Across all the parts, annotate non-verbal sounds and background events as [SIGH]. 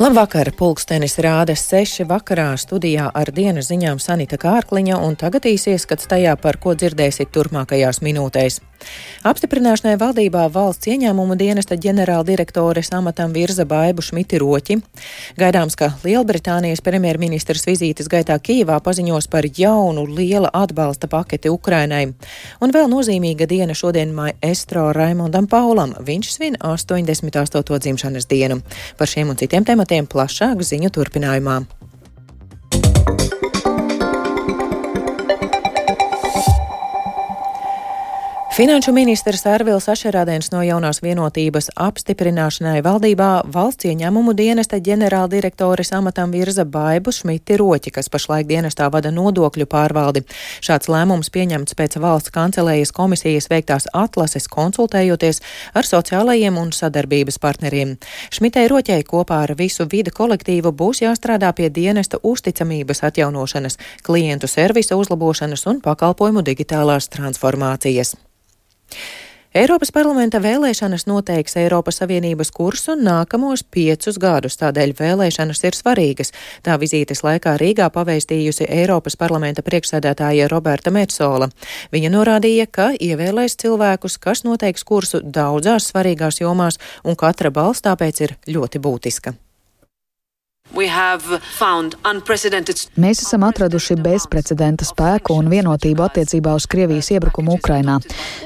Labvakar, pulkstenis rāda seši vakarā studijā ar dienas ziņām Sanita Kārkliņa un tagad īsieskats tajā, par ko dzirdēsiet turpmākajās minūtēs. Apstiprināšanai valdībā valsts ieņēmumu dienesta ģenerāldirektores amatam virza Baibu Šmiti Roķi. Gaidāms, ka Lielbritānijas premjerministrs vizītes gaitā Kīvā paziņos par jaunu liela atbalsta paketi Ukrainai. Un vēl nozīmīga diena šodien maestro Raimondam Paulam. Viņš svin 88. dzimšanas dienu. Par šiem un citiem tematiem plašāk ziņu turpinājumā. Finanšu ministrs Arvils Ašerādēns no jaunās vienotības apstiprināšanai valdībā valsts ieņēmumu dienesta ģenerāldirektoris amatam virza Baibu Šmiti Roķi, kas pašlaik dienestā vada nodokļu pārvaldi. Šāds lēmums pieņemts pēc valsts kancelējas komisijas veiktās atlases konsultējoties ar sociālajiem un sadarbības partneriem. Šmitei Roķei kopā ar visu vidu kolektīvu būs jāstrādā pie dienesta uzticamības atjaunošanas, klientu servisa uzlabošanas un pakalpojumu digitālās transformācijas. Eiropas parlamenta vēlēšanas noteiks Eiropas Savienības kursu nākamos piecus gadus, tādēļ vēlēšanas ir svarīgas. Tā vizītes laikā Rīgā paveistījusi Eiropas parlamenta priekšsēdētāja Roberta Metsola. Viņa norādīja, ka ievēlēs cilvēkus, kas noteiks kursu daudzās svarīgās jomās, un katra balss tāpēc ir ļoti būtiska. Mēs esam atraduši bezprecedenta spēku un vienotību attiecībā uz Krievijas iebrukumu Ukrainā.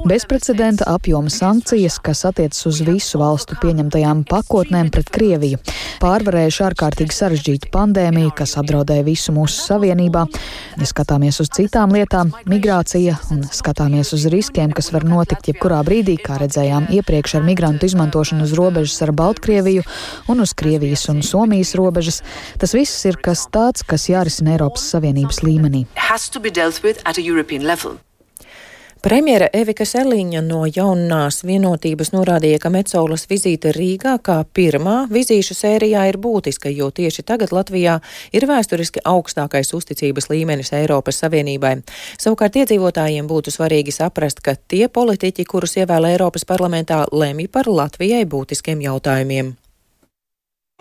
Bezprecedenta apjoma sankcijas, kas attiecas uz visu valstu pieņemtajām pakotnēm pret Krieviju. Pārvarējuši ārkārtīgi sarežģītu pandēmiju, kas apdraudēja visu mūsu savienībā. Ja skatāmies uz citām lietām, migrācija un skatāmies uz riskiem, kas var notikt jebkurā brīdī, kā redzējām iepriekš ar migrantu izmantošanu uz robežas ar Baltkrieviju un uz Krievijas un Somijas robežas robežas. Tas viss ir kas tāds, kas jārisina Eiropas Savienības līmenī. Premjera Evika Seliņa no jaunās vienotības norādīja, ka Metsolas vizīte Rīgā kā pirmā vizīšu sērijā ir būtiska, jo tieši tagad Latvijā ir vēsturiski augstākais uzticības līmenis Eiropas Savienībai. Savukārt iedzīvotājiem būtu svarīgi saprast, ka tie politiķi, kurus ievēl Eiropas parlamentā, lemj par Latvijai būtiskiem jautājumiem.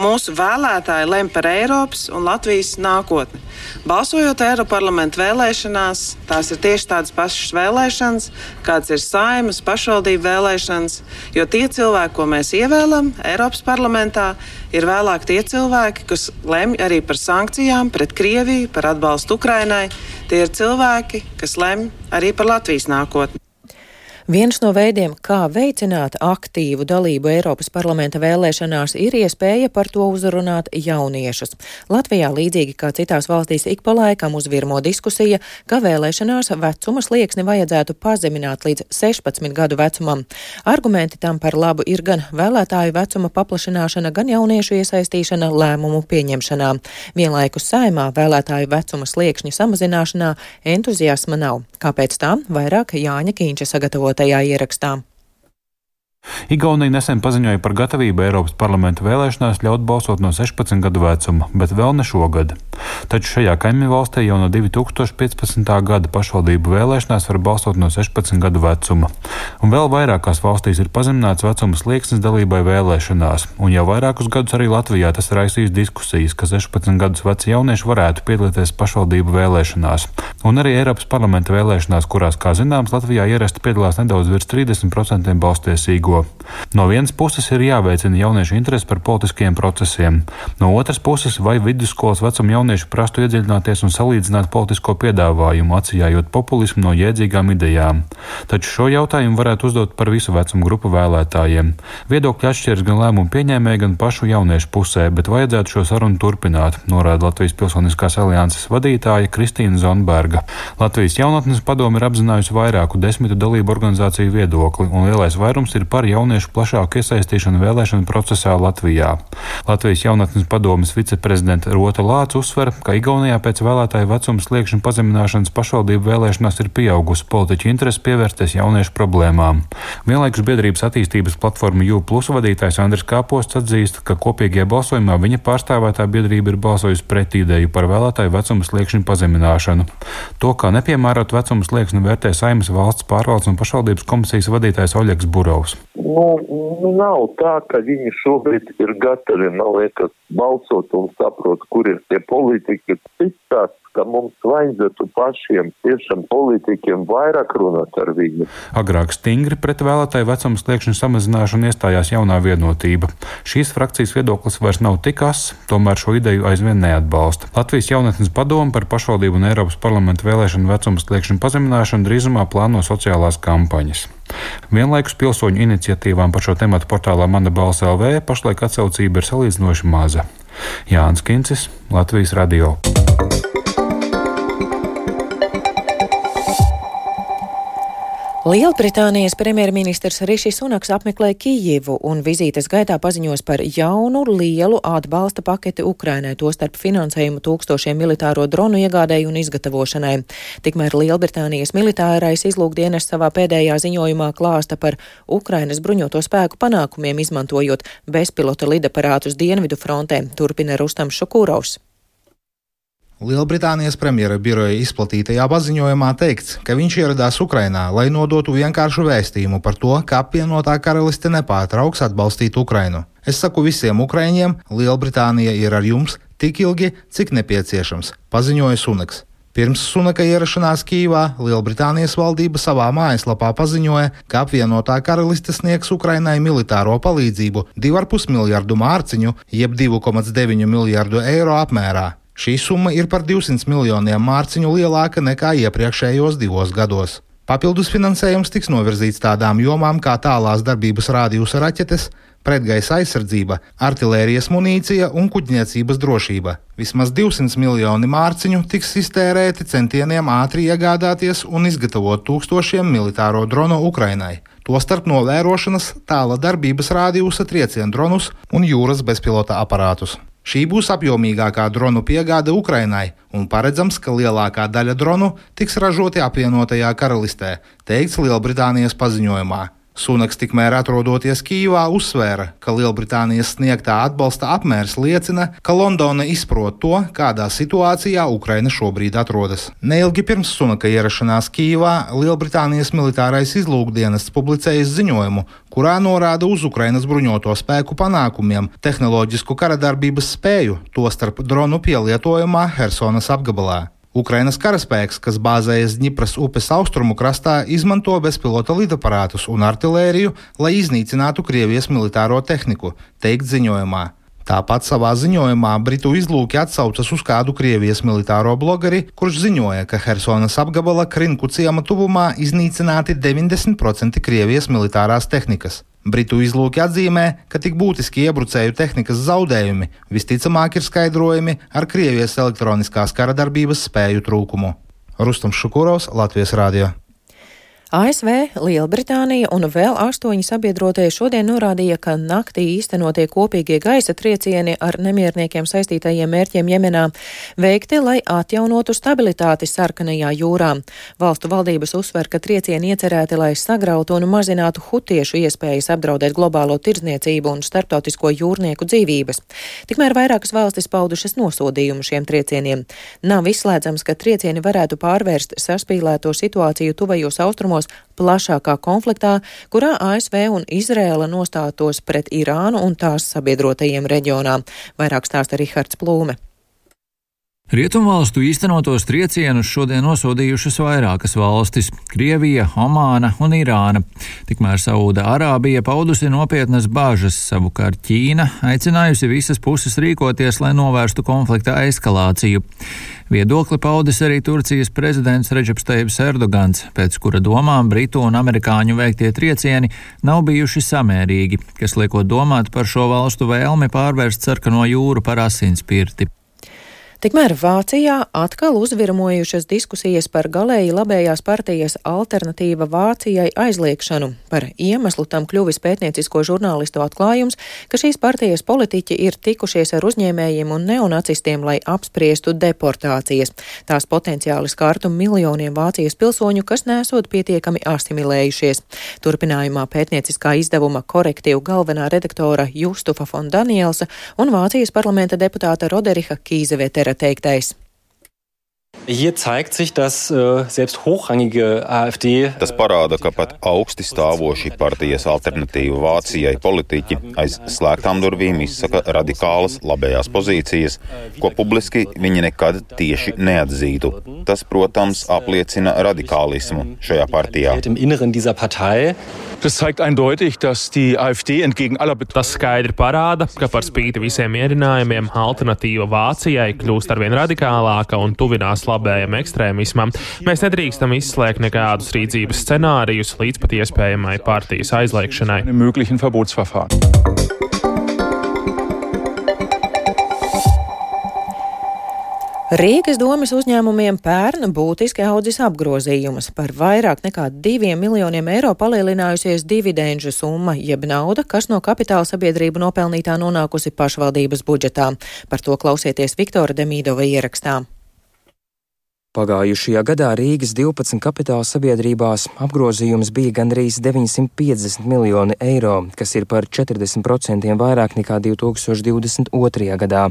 Mūsu vēlētāji lem par Eiropas un Latvijas nākotni. Balsojot Eiroparlamentu vēlēšanās, tās ir tieši tādas pašas vēlēšanas, kādas ir saimas, pašvaldību vēlēšanas, jo tie cilvēki, ko mēs ievēlam Eiropas parlamentā, ir vēlāk tie cilvēki, kas lemj arī par sankcijām pret Krieviju, par atbalstu Ukrainai. Tie ir cilvēki, kas lemj arī par Latvijas nākotni. Viens no veidiem, kā veicināt aktīvu dalību Eiropas parlamenta vēlēšanās, ir iespēja par to uzrunāt jauniešus. Latvijā, līdzīgi kā citās valstīs, ik pa laikam uzvirmo diskusija, ka vēlēšanās vecuma slieksni vajadzētu pazemināt līdz 16 gadu vecumam. Argumenti tam par labu ir gan vēlētāju vecuma paplašināšana, gan jauniešu iesaistīšana lēmumu pieņemšanā. Vienlaikus saimā vēlētāju vecuma sliekšņa samazināšanā entuziasma nav. Kāpēc tā? Vairāk Jāņa Kīņša sagatavot sagatavotajā ierakstā. Igaunija nesen paziņoja par gatavību Eiropas parlamenta vēlēšanās ļaut balsot no 16 gadu vecuma, bet vēl ne šogad. Taču šajā kaimiņu valstī jau no 2015. gada pašvaldību vēlēšanās var balsot no 16 gadu vecuma. Un vēl vairākās valstīs ir pazemināts vecuma slieksnis dalībai vēlēšanās, un jau vairākus gadus arī Latvijā tas raisīs diskusijas, ka 16 gadus veci jaunieši varētu piedalīties pašvaldību vēlēšanās. Un arī Eiropas parlamenta vēlēšanās, kurās, kā zināms, Latvijā ierasti piedalās nedaudz virs 30% balstiesīgo tirgo. No vienas puses ir jāveicina jauniešu interesi par politiskiem procesiem, no otras puses, vai vidusskolas vecuma jaunieši prastu iedziļināties un salīdzināt politisko piedāvājumu, atsijājot populismu no jēdzīgām idejām. Taču šo jautājumu varētu uzdot par visu vecumu grupu vēlētājiem. Viedokļi atšķiras gan lēmumu pieņēmēji, gan pašu jauniešu pusē, bet vajadzētu šo sarunu turpināt, norāda Latvijas Pilsoniskās alianses vadītāja Kristīna Zonberga. Latvijas jaunatnes padomi ir apzinājusi vairāku desmitu dalību organizāciju viedokli, un lielais vairums ir par par jauniešu plašāku iesaistīšanu vēlēšanu procesā Latvijā. Latvijas jaunatnes padomas viceprezidenta Rota Lāca uzsver, ka Igaunijā pēc vēlētāju vecuma sliekšņa pazemināšanas pašvaldību vēlēšanās ir pieaugusi politiķu interese pievērsties jauniešu problēmām. Vienlaikus biedrības attīstības platforma U+ vadītājs Andris Kāposts atzīst, ka kopīgajā balsojumā viņa pārstāvētā biedrība ir balsojusi pret ideju par vēlētāju vecuma sliekšņa pazemināšanu. To, kā nepiemērot vecuma slieksni, vērtē Saimas valsts pārvaldes un pašvaldības komisijas vadītājs Oļegs Burovs. Nu, nu, nav tā, ka viņi šobrīd ir gatavi, man liekas, balsot un saprot, kur ir tie politiķi. Cits tāds, ka mums vajadzētu pašiem, tiešām politiķiem, vairāk runāt ar viņu. Agrāk stingri pret vēlētāju vecuma sliekšņu samazināšanu iestājās jaunā vienotība. Šīs frakcijas viedoklis vairs nav tik as, tomēr šo ideju aizvien neatbalsta. Latvijas jaunatnes padoma par pašvaldību un Eiropas parlamentu vēlēšanu vecuma sliekšņu pazemināšanu drīzumā plāno sociālās kampaņas. Vienlaikus pilsoņu iniciatīvām par šo tematu portālā Mana balss LV pašlaik atsaucība ir salīdzinoši maza. Jānis Kincis, Latvijas Radio. Lielbritānijas premjerministrs Rišis Sunaks apmeklē Kijivu un vizītes gaitā paziņos par jaunu lielu atbalsta paketi Ukrainai, tostarp finansējumu tūkstošiem militāro dronu iegādēju un izgatavošanai. Tikmēr Lielbritānijas militārais izlūkdienas savā pēdējā ziņojumā klāsta par Ukrainas bruņoto spēku panākumiem, izmantojot bezpilota lidaparātus dienvidu frontē, turpina Rustam Šukūrovs. Lielbritānijas premjera biroja izplatītajā paziņojumā teikts, ka viņš ieradās Ukrainā, lai nodotu vienkāršu vēstījumu par to, ka apvienotā karaliste nepārtrauks atbalstīt Ukrainu. Es saku visiem ukraiņiem, Lielbritānija ir ar jums tik ilgi, cik nepieciešams, paziņoja Sunaks. Pirms Sunaka ierašanās Kīvā Lielbritānijas valdība savā mājaslapā paziņoja, ka apvienotā karaliste sniegs Ukrainai militāro palīdzību 2,5 miljardu mārciņu, jeb 2,9 miljardu eiro apmērā. Šī summa ir par 200 miljoniem mārciņu lielāka nekā iepriekšējos divos gados. Papildus finansējums tiks novirzīts tādām jomām kā tālās darbības rādījusa raķetes, pretgaisa aizsardzība, artērijas munīcija un kuģniecības drošība. Vismaz 200 miljoni mārciņu tiks iztērēti centieniem ātri iegādāties un izgatavot tūkstošiem militāro dronu Ukrainai, tostarp novērošanas, tāla darbības rādījusa triecienu dronus un jūras bezpilota aparātus. Šī būs apjomīgākā dronu piegāde Ukrainai, un paredzams, ka lielākā daļa dronu tiks ražoti apvienotajā karalistē, teikts Lielbritānijas paziņojumā. Sunaks tikmēr atrodoties Kīvā uzsvēra, ka Lielbritānijas sniegtā atbalsta apmērs liecina, ka Londona izprot to, kādā situācijā Ukraina šobrīd atrodas. Neilgi pirms Sunaka ierašanās Kīvā Lielbritānijas militārais izlūkdienests publicējis ziņojumu, kurā norāda uz Ukrainas bruņoto spēku panākumiem, tehnoloģisku karadarbības spēju, tostarp dronu pielietojumā Helsonas apgabalā. Ukrainas karaspēks, kas bāzējas Dņipras upes austrumu krastā, izmanto bezpilota lidaparātus un artilēriju, lai iznīcinātu Krievijas militāro tehniku, teikt ziņojumā. Tāpat savā ziņojumā Britu izlūki atsaucas uz kādu Krievijas militāro blogeri, kurš ziņoja, ka Helsonas apgabala Krinku ciema tuvumā iznīcināti 90% Krievijas militārās tehnikas. Britu izlūki atzīmē, ka tik būtiski iebrucēju tehnikas zaudējumi visticamāk ir skaidrojami ar Krievijas elektroniskās kara darbības spēju trūkumu. Rustums Šukurovs, Latvijas Rādio. ASV, Lielbritānija un vēl astoņi sabiedrotie šodien norādīja, ka naktī īstenotie kopīgie gaisa triecieni ar nemierniekiem saistītajiem mērķiem Jemenā veikti, lai atjaunotu stabilitāti sarkanajā jūrā. Valstu valdības uzsver, ka triecieni iecerēti, lai sagrautu un mazinātu hutiešu iespējas apdraudēt globālo tirdzniecību un starptautisko jūrnieku dzīvības. Tikmēr vairākas valstis paudušas nosodījumu šiem triecieniem. Nav izslēdzams, ka triecieni varētu pārvērst saspīlēto situāciju tuvajos austrumos iesaistītos plašākā konfliktā, kurā ASV un Izrēla nostātos pret Irānu un tās sabiedrotajiem reģionā. Vairāk stāsta Rihards Plūme. Rietumvalstu īstenotos triecienus šodien nosodījušas vairākas valstis - Krievija, Omāna un Irāna. Tikmēr Sauda Arābija paudusi nopietnas bāžas, savukārt Ķīna aicinājusi visas puses rīkoties, lai novērstu konflikta eskalāciju. Viedokli paudis arī Turcijas prezidents Reģeps Teips Erdogans, pēc kura domām Britu un Amerikāņu veiktie triecieni nav bijuši samērīgi, kas liekot domāt par šo valstu vēlmi pārvērst sarkano jūru par asinspirti. Tikmēr Vācijā atkal uzvirmojušas diskusijas par galēji labējās partijas alternatīva Vācijai aizliekšanu. Par iemeslu tam kļuvis pētniecisko žurnālistu atklājums, ka šīs partijas politiķi ir tikušies ar uzņēmējiem un neonacistiem, lai apspriestu deportācijas. Tās potenciāli skārtu miljoniem Vācijas pilsoņu, kas nesot pietiekami asimilējušies. Turpinājumā pētnieciskā izdevuma korektīvu galvenā redaktora Justufa von Danielsa un Vācijas parlamenta deputāta Roderiha Kīzevetera teiktais. Hier zeigt sich, dass äh, selbst hochrangige AfD. Tas parāda, ka pat augsti stāvoši partijas alternatīva Vācijai politiķi aiz slēgtām durvīm izsaka radikālas labējās pozīcijas, ko publiski viņi nekad tieši neatzītu. Tas, protams, apliecina radikālismu šajā partijā. Tas zeigt eindeutig, dass die AfD entgegen aller Tas skaidri parāda, ka par spīti visiem mierinājumiem alternatīva Vācijai kļūst arvien radikālāka un tuvinās labējam ekstrēmismam. Mēs nedrīkstam izslēgt nekādus rīcības scenārijus līdz pat iespējamai partijas aizliegšanai. Rīgas domas uzņēmumiem pērn būtiski audzis apgrozījumus. Par vairāk nekā diviem miljoniem eiro palielinājusies dividendžu summa, jeb nauda, kas no kapitāla sabiedrību nopelnītā nonākusi pašvaldības budžetā. Par to klausieties Viktora Demīdova ierakstā. Pagājušajā gadā Rīgas 12 kapitāla sabiedrībās apgrozījums bija gandrīz 950 miljoni eiro, kas ir par 40% vairāk nekā 2022. gadā.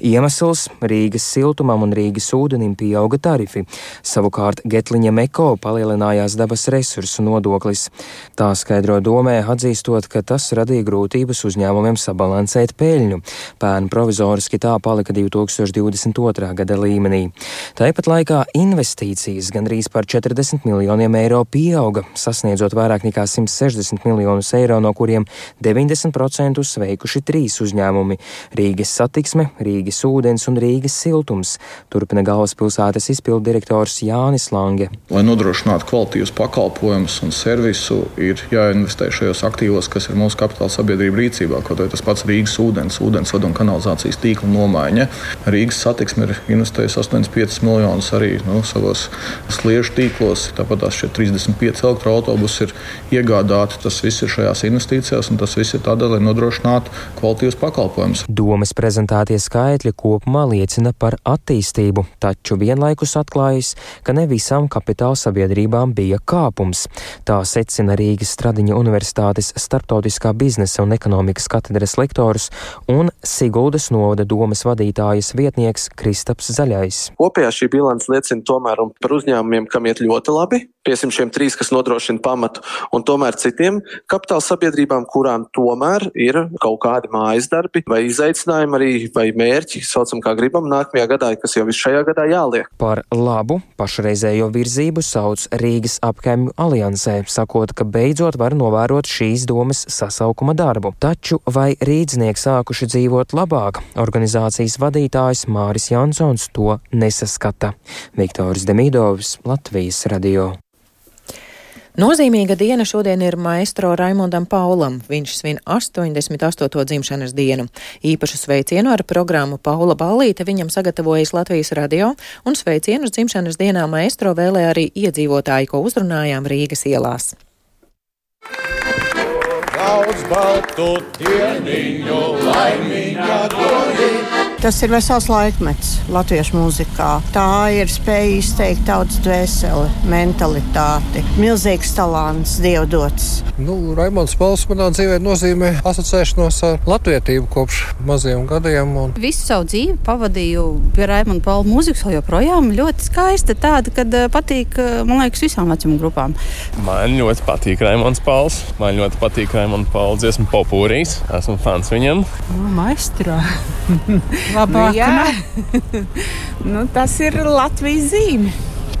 Iemesls - Rīgas siltumam un Rīgas ūdenim pieauga tarifi. Savukārt Getliņa Meko palielinājās dabas resursu nodoklis. Tā skaidro domē, atzīstot, ka tas radīja grūtības uzņēmumiem sabalansēt peļņu. Pērn provizoriski tā palika 2022. gada līmenī. Tāpat laikā investīcijas gandrīz par 40 miljoniem eiro pieauga, sasniedzot vairāk nekā 160 miljonus eiro, no kuriem 90% veikuši trīs uzņēmumi - Rīgas satiksme, Rīgas ūdens un Rīgas siltums, turpina galvaspilsētas izpildu direktors Jānis Lange. Lai nodrošinātu kvalitīvus pakalpojumus un servisu, ir jāinvestē šajos aktīvos, kas ir mūsu kapitāla sabiedrība rīcībā, kaut arī tas pats Rīgas ūdens, ūdensvadu un kanalizācijas tīkla nomaiņa. Rīgas satiksme ir investējusi 85 miljonus arī nu, savos sliežu tīklos. Tāpat tās 35 elektroautobusi ir iegādāti. Tas viss ir šajās investīcijās, un tas viss ir tādēļ, lai nodrošinātu kvalitīvus pakalpojumus. Domas prezentētie skaitļi kopumā liecina par attīstību, taču vienlaikus atklājas, ka ne visām kapitāla sabiedrībām bija kāpums. Tā secina Rīgas Stradiņa Universitātes starptautiskā biznesa un ekonomikas katedras lektors un Siguldas novada domas vadītājas vietnieks Kristaps Zaļais. Kopējā šī bilants liecina tomēr par uzņēmumiem, kam iet ļoti labi, piesim šiem trīs, kas nodrošina pamatu, un tomēr citiem kapitāla sabiedrībām, kurām tomēr ir kaut kādi mājas darbi vai izaicinājumi arī vai mērķi, saucam kā gribam, nākamajā gadā, kas jau visu šajā gadā jāliek. Par labu pašreizējo virzību sauc Rīgas apkaimju aliansē, sakot, ka beidzot var novērot šīs domas sasaukuma darbu. Taču vai rīdznieki sākuši dzīvot labāk, organizācijas vadītājs Māris Jansons to nesaskata. Viktors Demidovs, Latvijas radio. Nozīmīga diena šodien ir maestro Raimondam Paulam. Viņš svin 88. dzimšanas dienu. Īpašu sveicienu ar programmu Paula Ballīte viņam sagatavojas Latvijas radio, un sveicienus dzimšanas dienā maestro vēlē arī iedzīvotāji, ko uzrunājām Rīgas ielās. Daudz baltu dieniņu, laimīgā dolī! Tas ir vesels laikmets latviešu mūzikā. Tā ir spēja izteikt tautas dvēseli, mentalitāti, milzīgs talants, dievdots. Nu, Raimons Pauls manā dzīvē nozīmē asociēšanos ar latvietību kopš maziem gadiem. Un... Visu savu dzīvi pavadīju pie Raimonda Paula mūzikas, vēl joprojām ļoti skaista, tāda, kad eh, patīk, eh, man liekas, visām vecuma grupām. Man ļoti patīk Raimons Pauls. Man ļoti patīk Raimonda Paula dziesmu popūrijas. Esmu fans viņam. Nu, maestro. [LAUGHS] labāk. Nu, [LAUGHS] nu, tas ir Latvijas zīme.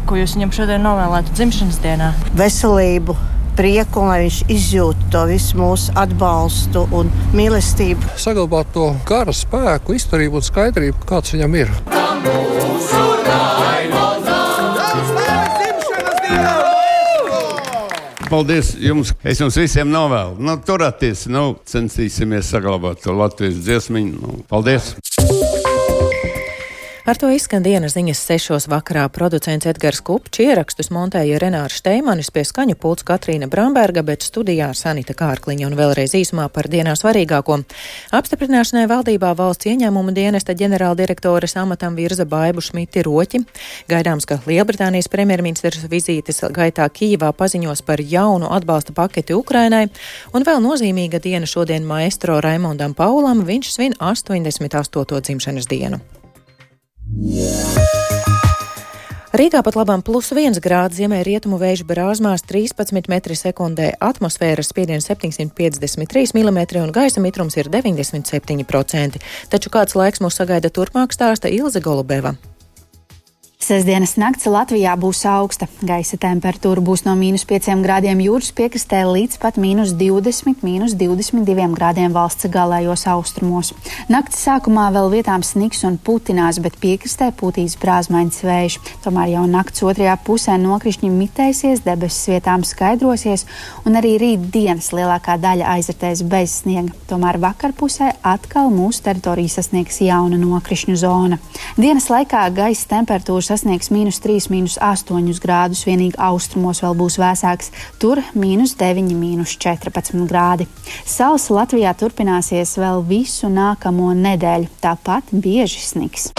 Ko jūs viņam šodien novēlētu dzimšanas dienā? Veselību, prieku, un lai viņš izjūtu to visu mūsu atbalstu un mīlestību. Saglabāt to gara spēku, izturību un skaidrību, kāds viņam ir. Paldies jums! Es jums visiem novēlu. Nu, turieties, nu, censīsimies saglabāt to Latvijas dziesmiņu. Nu, paldies! Ar to izskan dienas ziņas sešos vakarā. Producents Edgars Kupčs ierakstus montēja Renārs Šteimanis pie skaņu pults Katrīna Bramberga, bet studijā Sanita Kārkliņa un vēlreiz īsumā par dienā svarīgāko. Apstiprināšanai valdībā valsts ieņēmuma dienesta ģenerāldirektoras amatam virza Baibu Šmiti Roķi. Gaidāms, ka Lielbritānijas premjerministrs vizītes gaitā Kīvā paziņos par jaunu atbalsta paketi Ukrainai, un vēl nozīmīga diena šodien maestro Raimondam Paulam, viņš svin 88. dzimšanas dienu. Rīgā pat labam plus 1 grāds ziemē rietumu vēju brāzmās 13 metri sekundē, atmosfēras spiediens 753 mm un gaisa mitrums ir 97%. Taču kāds laiks mūs sagaida turpmāk stāsta Ilze Golubeva. Sesdienas nakts Latvijā būs augsta. Gaisa temperatūra būs no mīnus 5 grādiem jūras piekrastē līdz pat mīnus 20, mīnus 22 grādiem valsts galējos austrumos. Nakts sākumā vēl vietām sniks un putinās, bet piekrastē pūtīs brāzmaiņas vējš. Tomēr jau nakts otrajā pusē nokrišņi mitēsies, debesis vietām skaidrosies, un arī rīt dienas lielākā daļa aizritēs bez sniega. Tomēr vakarpusē atkal mūsu teritoriju sasniegs jauna nokrišņu zona. Dienas laikā gaisa temperatūras sasniegs mīnus 3, mīnus 8 grādus, vienīgi austrumos vēl būs vēsāks, tur mīnus 9, mīnus 14 grādi. Sausa Latvijā turpināsies vēl visu nākamo nedēļu, tāpat bieži sniks.